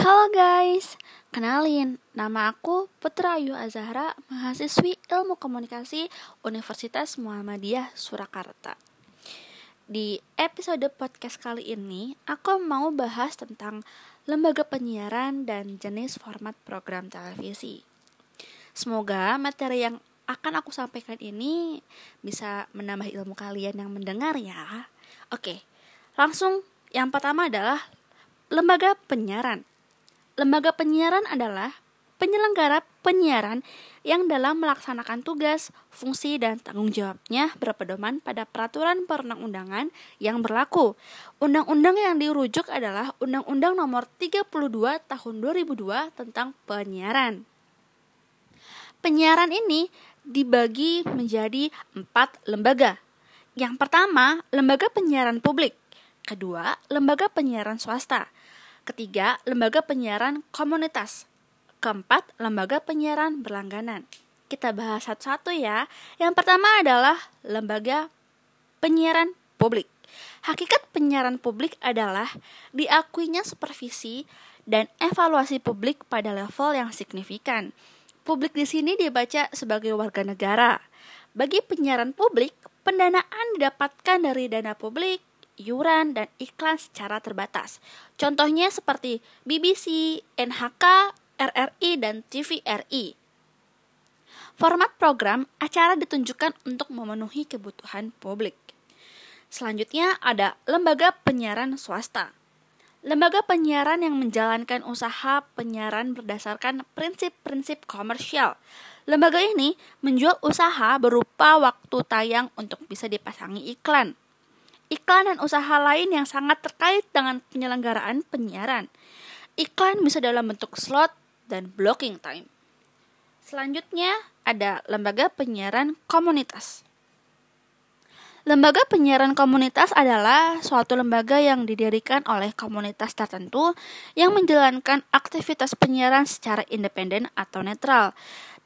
Halo guys, kenalin, nama aku Putra Ayu Azahra, mahasiswi Ilmu Komunikasi Universitas Muhammadiyah Surakarta. Di episode podcast kali ini, aku mau bahas tentang lembaga penyiaran dan jenis format program televisi. Semoga materi yang akan aku sampaikan ini bisa menambah ilmu kalian yang mendengar ya. Oke, langsung yang pertama adalah lembaga penyiaran. Lembaga penyiaran adalah penyelenggara penyiaran yang dalam melaksanakan tugas, fungsi, dan tanggung jawabnya berpedoman pada peraturan perundang-undangan yang berlaku. Undang-undang yang dirujuk adalah Undang-Undang Nomor 32 Tahun 2002 tentang penyiaran. Penyiaran ini dibagi menjadi empat lembaga. Yang pertama, lembaga penyiaran publik. Kedua, lembaga penyiaran swasta. Ketiga, lembaga penyiaran komunitas. Keempat, lembaga penyiaran berlangganan. Kita bahas satu-satu ya. Yang pertama adalah lembaga penyiaran publik. Hakikat penyiaran publik adalah diakuinya supervisi dan evaluasi publik pada level yang signifikan. Publik di sini dibaca sebagai warga negara. Bagi penyiaran publik, pendanaan didapatkan dari dana publik, iuran, dan iklan secara terbatas. Contohnya seperti BBC, NHK, RRI, dan TVRI. Format program acara ditunjukkan untuk memenuhi kebutuhan publik. Selanjutnya ada lembaga penyiaran swasta. Lembaga penyiaran yang menjalankan usaha penyiaran berdasarkan prinsip-prinsip komersial. Lembaga ini menjual usaha berupa waktu tayang untuk bisa dipasangi iklan iklan dan usaha lain yang sangat terkait dengan penyelenggaraan penyiaran. Iklan bisa dalam bentuk slot dan blocking time. Selanjutnya ada lembaga penyiaran komunitas. Lembaga penyiaran komunitas adalah suatu lembaga yang didirikan oleh komunitas tertentu yang menjalankan aktivitas penyiaran secara independen atau netral.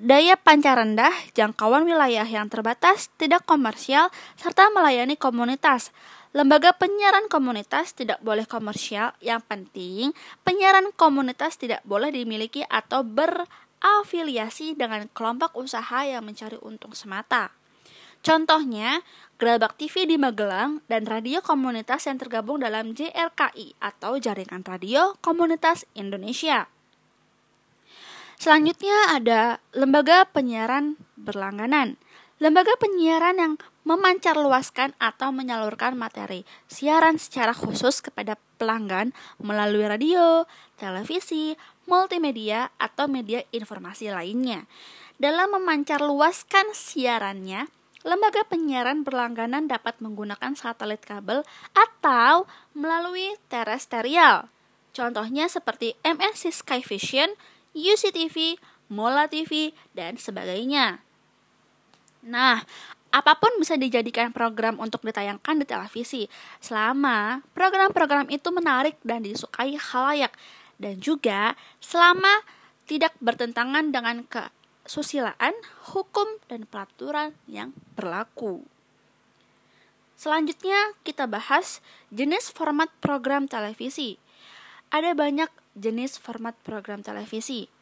Daya pancar rendah, jangkauan wilayah yang terbatas, tidak komersial, serta melayani komunitas. Lembaga penyiaran komunitas tidak boleh komersial, yang penting penyiaran komunitas tidak boleh dimiliki atau berafiliasi dengan kelompok usaha yang mencari untung semata. Contohnya, Gerabak TV di Magelang dan radio komunitas yang tergabung dalam JRKI atau Jaringan Radio Komunitas Indonesia. Selanjutnya ada lembaga penyiaran berlangganan. Lembaga penyiaran yang memancar luaskan atau menyalurkan materi siaran secara khusus kepada pelanggan melalui radio, televisi, multimedia, atau media informasi lainnya. Dalam memancar luaskan siarannya, Lembaga penyiaran berlangganan dapat menggunakan satelit kabel atau melalui terestrial. Contohnya seperti MNC Sky Vision, UCTV, Mola TV, dan sebagainya. Nah, apa pun bisa dijadikan program untuk ditayangkan di televisi selama program-program itu menarik dan disukai halayak dan juga selama tidak bertentangan dengan ke kesusilaan, hukum, dan peraturan yang berlaku. Selanjutnya, kita bahas jenis format program televisi. Ada banyak jenis format program televisi.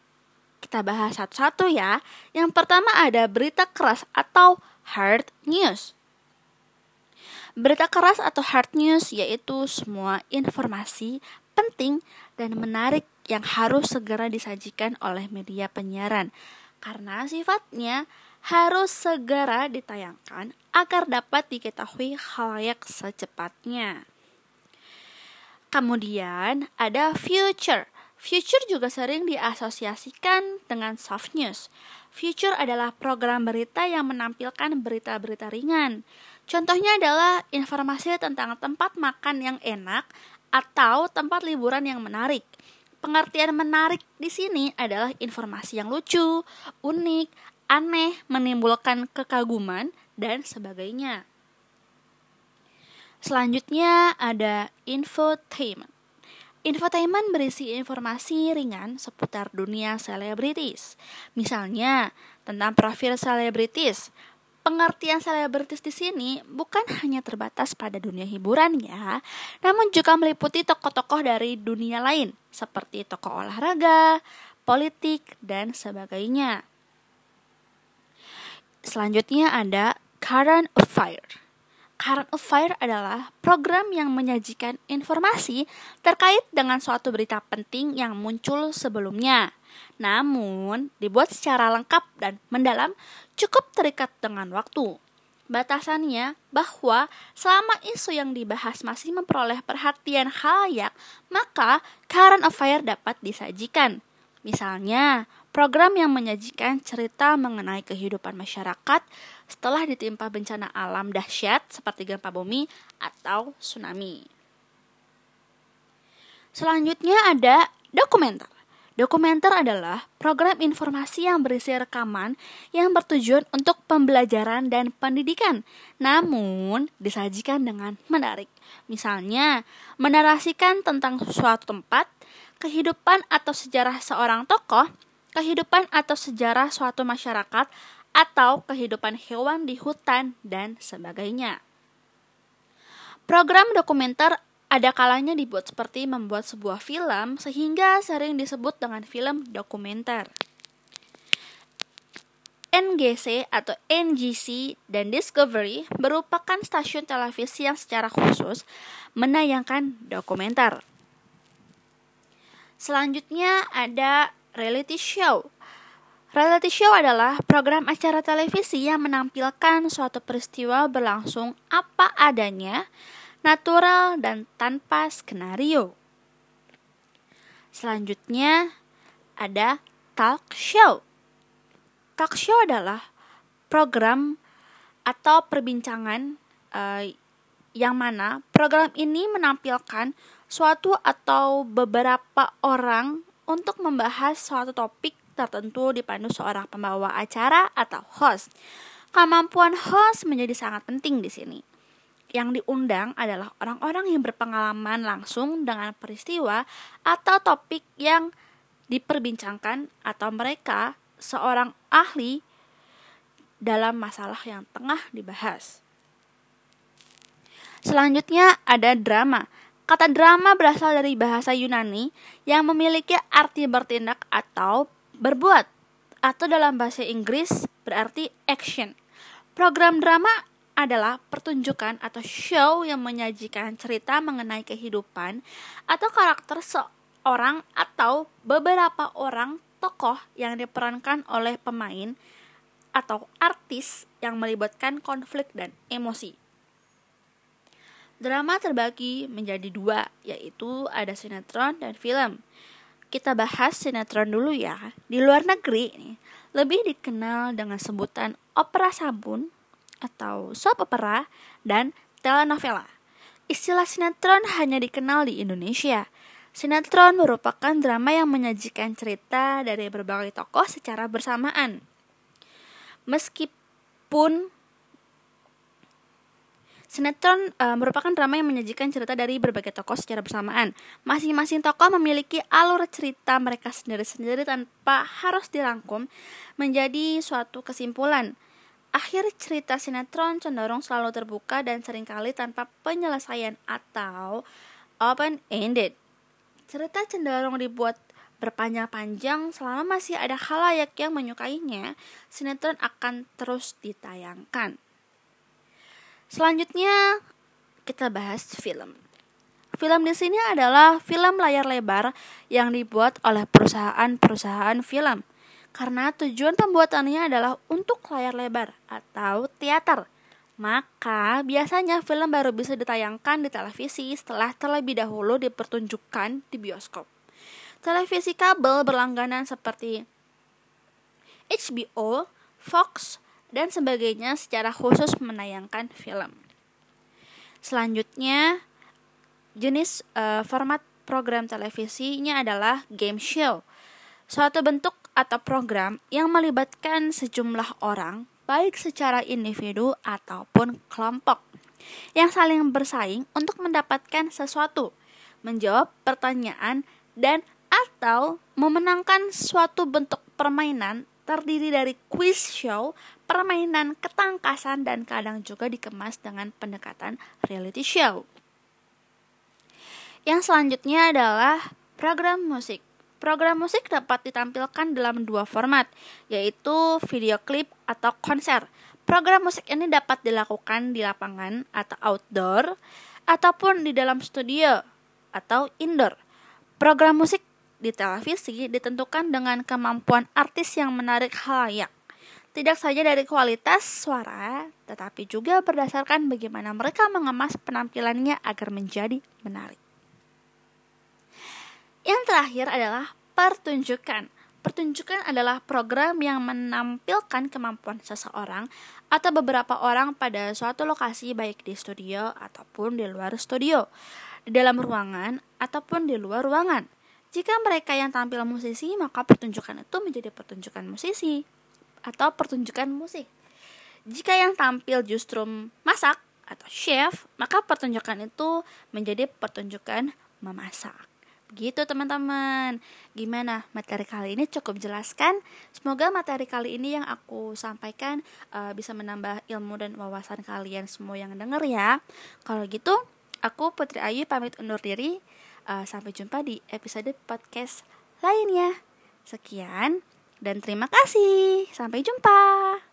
Kita bahas satu-satu ya. Yang pertama ada berita keras atau hard news. Berita keras atau hard news yaitu semua informasi penting dan menarik yang harus segera disajikan oleh media penyiaran karena sifatnya harus segera ditayangkan agar dapat diketahui halayak secepatnya. Kemudian ada future. Future juga sering diasosiasikan dengan soft news. Future adalah program berita yang menampilkan berita-berita ringan. Contohnya adalah informasi tentang tempat makan yang enak atau tempat liburan yang menarik. Pengertian menarik di sini adalah informasi yang lucu, unik, aneh, menimbulkan kekaguman, dan sebagainya. Selanjutnya ada infotainment. Infotainment berisi informasi ringan seputar dunia selebritis. Misalnya, tentang profil selebritis, pengertian selebritis di sini bukan hanya terbatas pada dunia hiburan ya, namun juga meliputi tokoh-tokoh dari dunia lain seperti tokoh olahraga, politik, dan sebagainya. Selanjutnya ada Current Affair. Current Affair adalah program yang menyajikan informasi terkait dengan suatu berita penting yang muncul sebelumnya namun dibuat secara lengkap dan mendalam cukup terikat dengan waktu. Batasannya bahwa selama isu yang dibahas masih memperoleh perhatian halayak, maka current affair dapat disajikan. Misalnya, program yang menyajikan cerita mengenai kehidupan masyarakat setelah ditimpa bencana alam dahsyat seperti gempa bumi atau tsunami. Selanjutnya ada dokumenter. Dokumenter adalah program informasi yang berisi rekaman yang bertujuan untuk pembelajaran dan pendidikan, namun disajikan dengan menarik. Misalnya, menarasikan tentang suatu tempat, kehidupan atau sejarah seorang tokoh, kehidupan atau sejarah suatu masyarakat, atau kehidupan hewan di hutan, dan sebagainya. Program dokumenter ada kalanya dibuat seperti membuat sebuah film sehingga sering disebut dengan film dokumenter. NGC atau NGC dan Discovery merupakan stasiun televisi yang secara khusus menayangkan dokumenter. Selanjutnya ada reality show. Reality show adalah program acara televisi yang menampilkan suatu peristiwa berlangsung apa adanya natural dan tanpa skenario. Selanjutnya ada talk show. Talk show adalah program atau perbincangan uh, yang mana program ini menampilkan suatu atau beberapa orang untuk membahas suatu topik tertentu dipandu seorang pembawa acara atau host. Kemampuan host menjadi sangat penting di sini yang diundang adalah orang-orang yang berpengalaman langsung dengan peristiwa atau topik yang diperbincangkan atau mereka seorang ahli dalam masalah yang tengah dibahas. Selanjutnya ada drama. Kata drama berasal dari bahasa Yunani yang memiliki arti bertindak atau berbuat atau dalam bahasa Inggris berarti action. Program drama adalah pertunjukan atau show yang menyajikan cerita mengenai kehidupan atau karakter seorang atau beberapa orang tokoh yang diperankan oleh pemain atau artis yang melibatkan konflik dan emosi. Drama terbagi menjadi dua, yaitu ada sinetron dan film. Kita bahas sinetron dulu ya. Di luar negeri, lebih dikenal dengan sebutan opera sabun atau soap opera dan telenovela. Istilah sinetron hanya dikenal di Indonesia. Sinetron merupakan drama yang menyajikan cerita dari berbagai tokoh secara bersamaan. Meskipun Sinetron e, merupakan drama yang menyajikan cerita dari berbagai tokoh secara bersamaan. Masing-masing tokoh memiliki alur cerita mereka sendiri-sendiri tanpa harus dirangkum menjadi suatu kesimpulan. Akhir cerita sinetron cenderung selalu terbuka dan sering kali tanpa penyelesaian atau open-ended. Cerita cenderung dibuat berpanjang-panjang selama masih ada halayak yang menyukainya, sinetron akan terus ditayangkan. Selanjutnya kita bahas film. Film di sini adalah film layar lebar yang dibuat oleh perusahaan-perusahaan film karena tujuan pembuatannya adalah untuk layar lebar atau teater. Maka biasanya film baru bisa ditayangkan di televisi setelah terlebih dahulu dipertunjukkan di bioskop. Televisi kabel berlangganan seperti HBO, Fox, dan sebagainya secara khusus menayangkan film. Selanjutnya, jenis uh, format program televisinya adalah game show. Suatu bentuk atau program yang melibatkan sejumlah orang, baik secara individu ataupun kelompok, yang saling bersaing untuk mendapatkan sesuatu, menjawab pertanyaan, dan atau memenangkan suatu bentuk permainan terdiri dari quiz show, permainan ketangkasan, dan kadang juga dikemas dengan pendekatan reality show. Yang selanjutnya adalah program musik. Program musik dapat ditampilkan dalam dua format, yaitu video klip atau konser. Program musik ini dapat dilakukan di lapangan atau outdoor, ataupun di dalam studio atau indoor. Program musik di televisi ditentukan dengan kemampuan artis yang menarik halayak. Tidak saja dari kualitas suara, tetapi juga berdasarkan bagaimana mereka mengemas penampilannya agar menjadi menarik. Yang terakhir adalah pertunjukan. Pertunjukan adalah program yang menampilkan kemampuan seseorang atau beberapa orang pada suatu lokasi baik di studio ataupun di luar studio, di dalam ruangan ataupun di luar ruangan. Jika mereka yang tampil musisi, maka pertunjukan itu menjadi pertunjukan musisi atau pertunjukan musik. Jika yang tampil justru masak atau chef, maka pertunjukan itu menjadi pertunjukan memasak. Begitu teman-teman. Gimana materi kali ini cukup jelaskan? Semoga materi kali ini yang aku sampaikan uh, bisa menambah ilmu dan wawasan kalian semua yang denger ya. Kalau gitu, aku Putri Ayu pamit undur diri. Uh, sampai jumpa di episode podcast lainnya. Sekian dan terima kasih. Sampai jumpa.